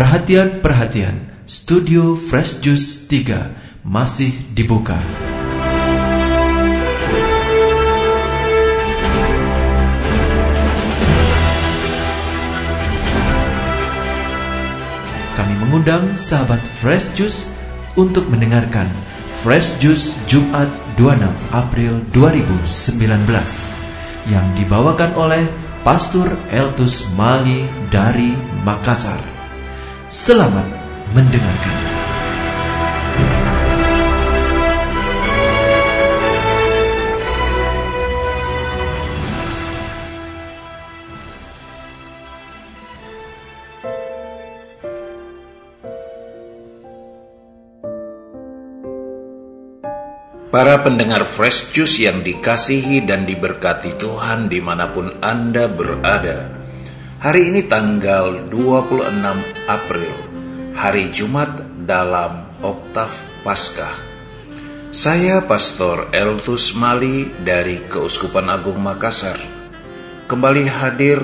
Perhatian-perhatian, Studio Fresh Juice 3 masih dibuka. Kami mengundang sahabat Fresh Juice untuk mendengarkan Fresh Juice Jumat 26 April 2019 yang dibawakan oleh Pastor Eltus Mali dari Makassar. Selamat mendengarkan. Para pendengar Fresh Juice yang dikasihi dan diberkati Tuhan di mana pun Anda berada. Hari ini tanggal 26 April, hari Jumat dalam Oktav Paskah. Saya Pastor Eltus Mali dari Keuskupan Agung Makassar. Kembali hadir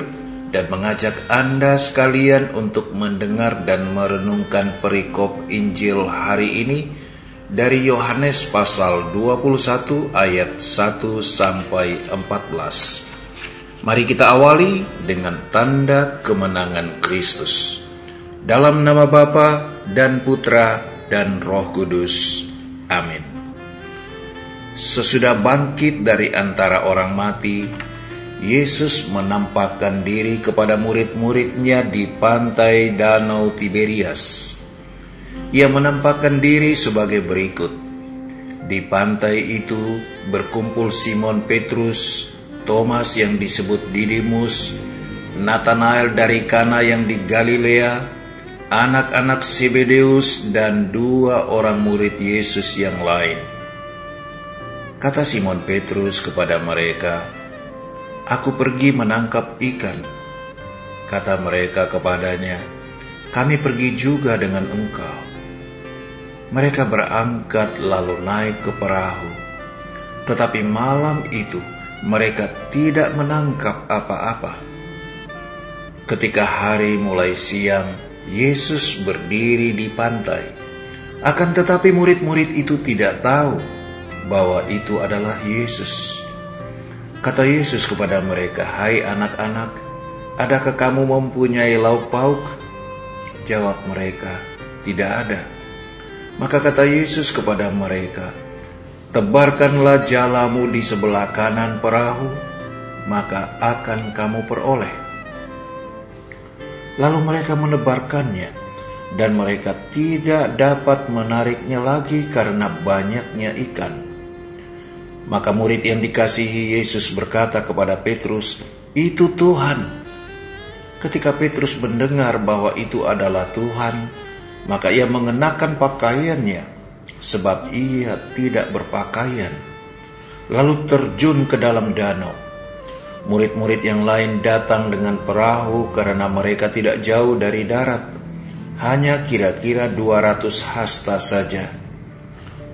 dan mengajak Anda sekalian untuk mendengar dan merenungkan perikop Injil hari ini dari Yohanes pasal 21 ayat 1 sampai 14. Mari kita awali dengan tanda kemenangan Kristus. Dalam nama Bapa dan Putra dan Roh Kudus. Amin. Sesudah bangkit dari antara orang mati, Yesus menampakkan diri kepada murid-muridnya di pantai Danau Tiberias ia menampakkan diri sebagai berikut. Di pantai itu berkumpul Simon Petrus, Thomas yang disebut Didimus, Nathanael dari Kana yang di Galilea, anak-anak Sibedeus dan dua orang murid Yesus yang lain. Kata Simon Petrus kepada mereka, Aku pergi menangkap ikan. Kata mereka kepadanya, Kami pergi juga dengan engkau. Mereka berangkat lalu naik ke perahu. Tetapi malam itu mereka tidak menangkap apa-apa. Ketika hari mulai siang, Yesus berdiri di pantai. Akan tetapi murid-murid itu tidak tahu bahwa itu adalah Yesus. Kata Yesus kepada mereka, "Hai anak-anak, adakah kamu mempunyai lauk pauk?" Jawab mereka, "Tidak ada." Maka kata Yesus kepada mereka, Tebarkanlah jalamu di sebelah kanan perahu, maka akan kamu peroleh. Lalu mereka menebarkannya, dan mereka tidak dapat menariknya lagi karena banyaknya ikan. Maka murid yang dikasihi Yesus berkata kepada Petrus, "Itu Tuhan." Ketika Petrus mendengar bahwa itu adalah Tuhan, maka ia mengenakan pakaiannya, sebab ia tidak berpakaian, lalu terjun ke dalam danau. Murid-murid yang lain datang dengan perahu karena mereka tidak jauh dari darat, hanya kira-kira 200 hasta saja.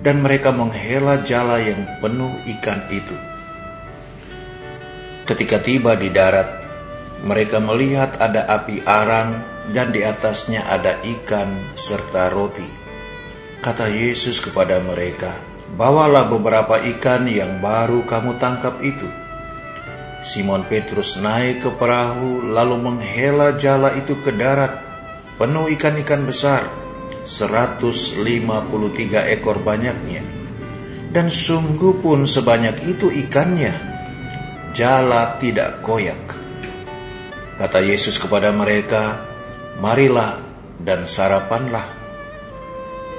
Dan mereka menghela jala yang penuh ikan itu. Ketika tiba di darat, mereka melihat ada api arang dan di atasnya ada ikan serta roti. Kata Yesus kepada mereka, Bawalah beberapa ikan yang baru kamu tangkap itu. Simon Petrus naik ke perahu lalu menghela jala itu ke darat, penuh ikan-ikan besar, 153 ekor banyaknya. Dan sungguh pun sebanyak itu ikannya, jala tidak koyak. Kata Yesus kepada mereka, marilah dan sarapanlah.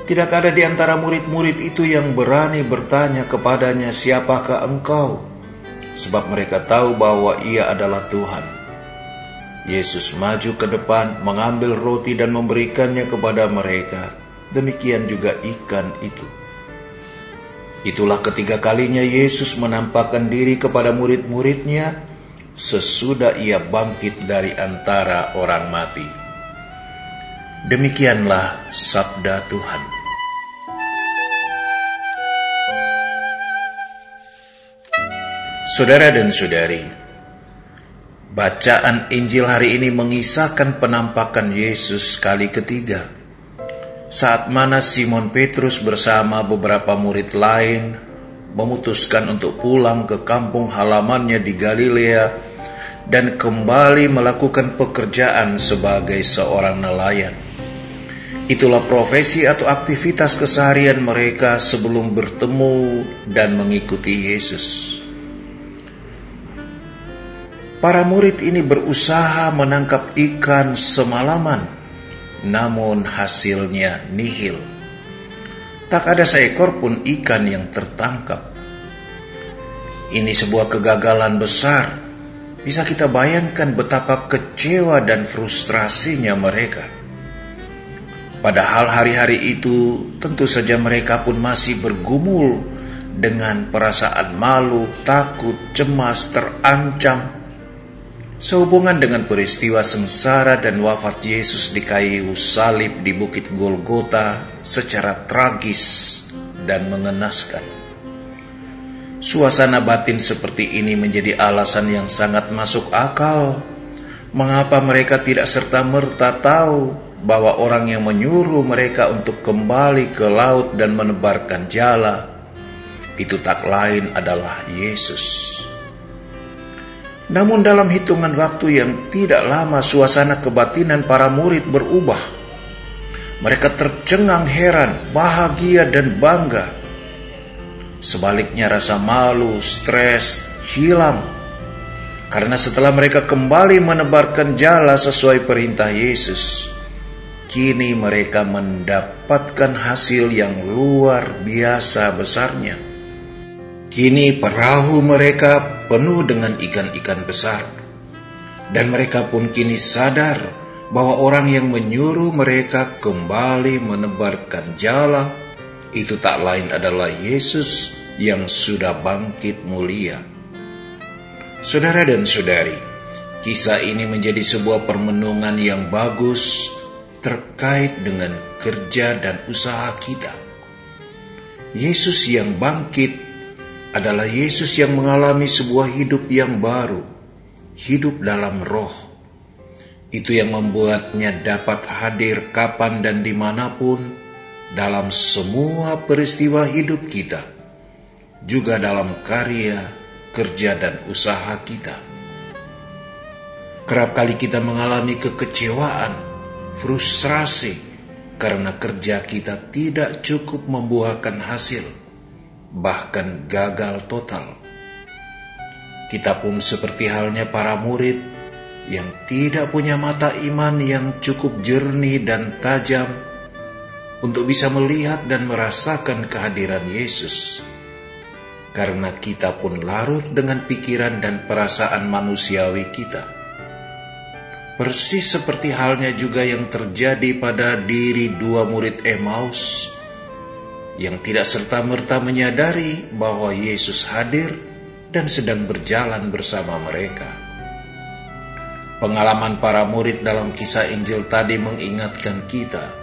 Tidak ada di antara murid-murid itu yang berani bertanya kepadanya, "Siapakah engkau?" Sebab mereka tahu bahwa Ia adalah Tuhan. Yesus maju ke depan, mengambil roti dan memberikannya kepada mereka. Demikian juga ikan itu. Itulah ketiga kalinya Yesus menampakkan diri kepada murid-muridnya sesudah ia bangkit dari antara orang mati. Demikianlah sabda Tuhan. Saudara dan saudari, Bacaan Injil hari ini mengisahkan penampakan Yesus kali ketiga. Saat mana Simon Petrus bersama beberapa murid lain memutuskan untuk pulang ke kampung halamannya di Galilea dan kembali melakukan pekerjaan sebagai seorang nelayan. Itulah profesi atau aktivitas keseharian mereka sebelum bertemu dan mengikuti Yesus. Para murid ini berusaha menangkap ikan semalaman, namun hasilnya nihil. Tak ada seekor pun ikan yang tertangkap. Ini sebuah kegagalan besar. Bisa kita bayangkan betapa kecewa dan frustrasinya mereka. Padahal hari-hari itu tentu saja mereka pun masih bergumul dengan perasaan malu, takut, cemas, terancam, Sehubungan dengan peristiwa sengsara dan wafat Yesus di kayu salib di Bukit Golgota secara tragis dan mengenaskan. Suasana batin seperti ini menjadi alasan yang sangat masuk akal mengapa mereka tidak serta-merta tahu bahwa orang yang menyuruh mereka untuk kembali ke laut dan menebarkan jala itu tak lain adalah Yesus. Namun dalam hitungan waktu yang tidak lama suasana kebatinan para murid berubah. Mereka tercengang heran, bahagia dan bangga. Sebaliknya rasa malu, stres, hilang. Karena setelah mereka kembali menebarkan jala sesuai perintah Yesus, kini mereka mendapatkan hasil yang luar biasa besarnya. Kini perahu mereka penuh dengan ikan-ikan besar. Dan mereka pun kini sadar bahwa orang yang menyuruh mereka kembali menebarkan jala itu tak lain adalah Yesus yang sudah bangkit mulia. Saudara dan saudari, kisah ini menjadi sebuah permenungan yang bagus terkait dengan kerja dan usaha kita. Yesus yang bangkit adalah Yesus yang mengalami sebuah hidup yang baru, hidup dalam roh. Itu yang membuatnya dapat hadir kapan dan di mana pun dalam semua peristiwa hidup kita, juga dalam karya, kerja, dan usaha kita. Kerap kali kita mengalami kekecewaan, frustrasi, karena kerja kita tidak cukup membuahkan hasil bahkan gagal total. Kita pun seperti halnya para murid yang tidak punya mata iman yang cukup jernih dan tajam untuk bisa melihat dan merasakan kehadiran Yesus. Karena kita pun larut dengan pikiran dan perasaan manusiawi kita. Persis seperti halnya juga yang terjadi pada diri dua murid Emmaus yang tidak serta-merta menyadari bahwa Yesus hadir dan sedang berjalan bersama mereka. Pengalaman para murid dalam kisah Injil tadi mengingatkan kita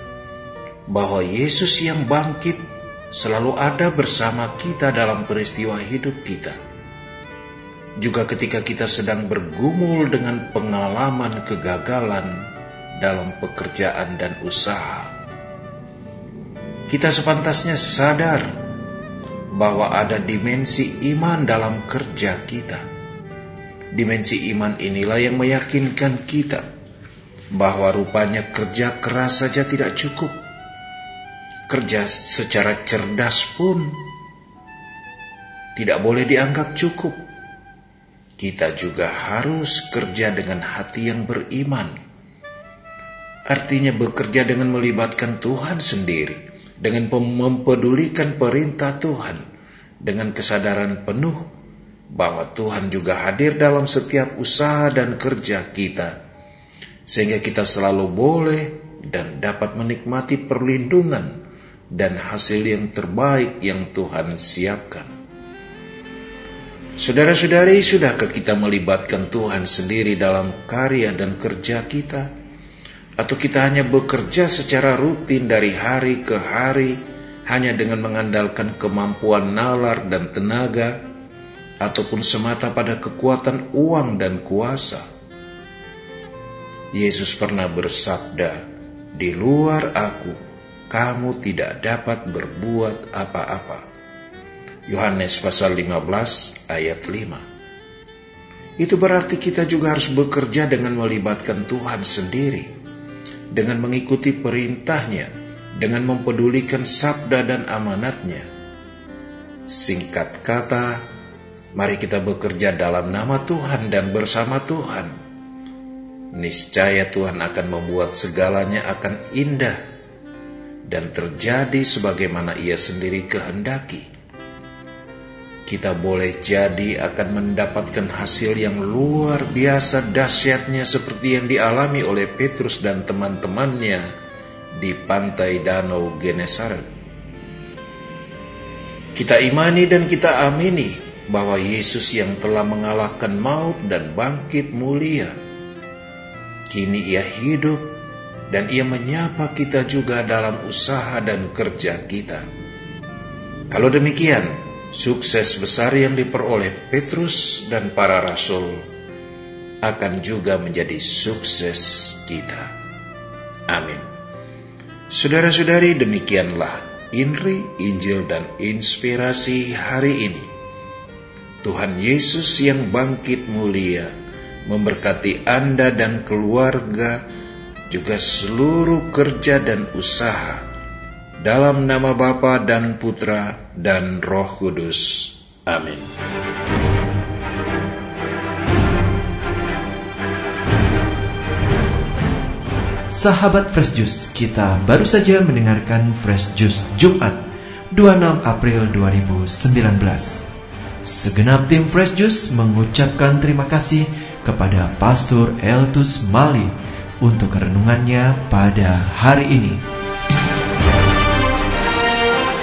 bahwa Yesus yang bangkit selalu ada bersama kita dalam peristiwa hidup kita. Juga ketika kita sedang bergumul dengan pengalaman kegagalan dalam pekerjaan dan usaha kita sepantasnya sadar bahwa ada dimensi iman dalam kerja kita. Dimensi iman inilah yang meyakinkan kita bahwa rupanya kerja keras saja tidak cukup. Kerja secara cerdas pun tidak boleh dianggap cukup. Kita juga harus kerja dengan hati yang beriman. Artinya bekerja dengan melibatkan Tuhan sendiri dengan mempedulikan perintah Tuhan, dengan kesadaran penuh bahwa Tuhan juga hadir dalam setiap usaha dan kerja kita, sehingga kita selalu boleh dan dapat menikmati perlindungan dan hasil yang terbaik yang Tuhan siapkan. Saudara-saudari, sudahkah kita melibatkan Tuhan sendiri dalam karya dan kerja kita? Atau kita hanya bekerja secara rutin dari hari ke hari hanya dengan mengandalkan kemampuan nalar dan tenaga ataupun semata pada kekuatan uang dan kuasa. Yesus pernah bersabda, "Di luar Aku, kamu tidak dapat berbuat apa-apa." Yohanes pasal 15 ayat 5. Itu berarti kita juga harus bekerja dengan melibatkan Tuhan sendiri, dengan mengikuti perintahnya, dengan mempedulikan sabda dan amanatnya. Singkat kata, mari kita bekerja dalam nama Tuhan dan bersama Tuhan. Niscaya Tuhan akan membuat segalanya akan indah dan terjadi sebagaimana Ia sendiri kehendaki kita boleh jadi akan mendapatkan hasil yang luar biasa dahsyatnya seperti yang dialami oleh Petrus dan teman-temannya di pantai Danau Genesaret. Kita imani dan kita amini bahwa Yesus yang telah mengalahkan maut dan bangkit mulia, kini ia hidup dan ia menyapa kita juga dalam usaha dan kerja kita. Kalau demikian, Sukses besar yang diperoleh Petrus dan para rasul akan juga menjadi sukses kita. Amin. Saudara-saudari, demikianlah Inri, Injil, dan inspirasi hari ini. Tuhan Yesus yang bangkit mulia memberkati Anda dan keluarga, juga seluruh kerja dan usaha dalam nama Bapa dan Putra dan Roh Kudus. Amin. Sahabat Fresh Juice, kita baru saja mendengarkan Fresh Juice Jumat 26 April 2019. Segenap tim Fresh Juice mengucapkan terima kasih kepada Pastor Eltus Mali untuk renungannya pada hari ini.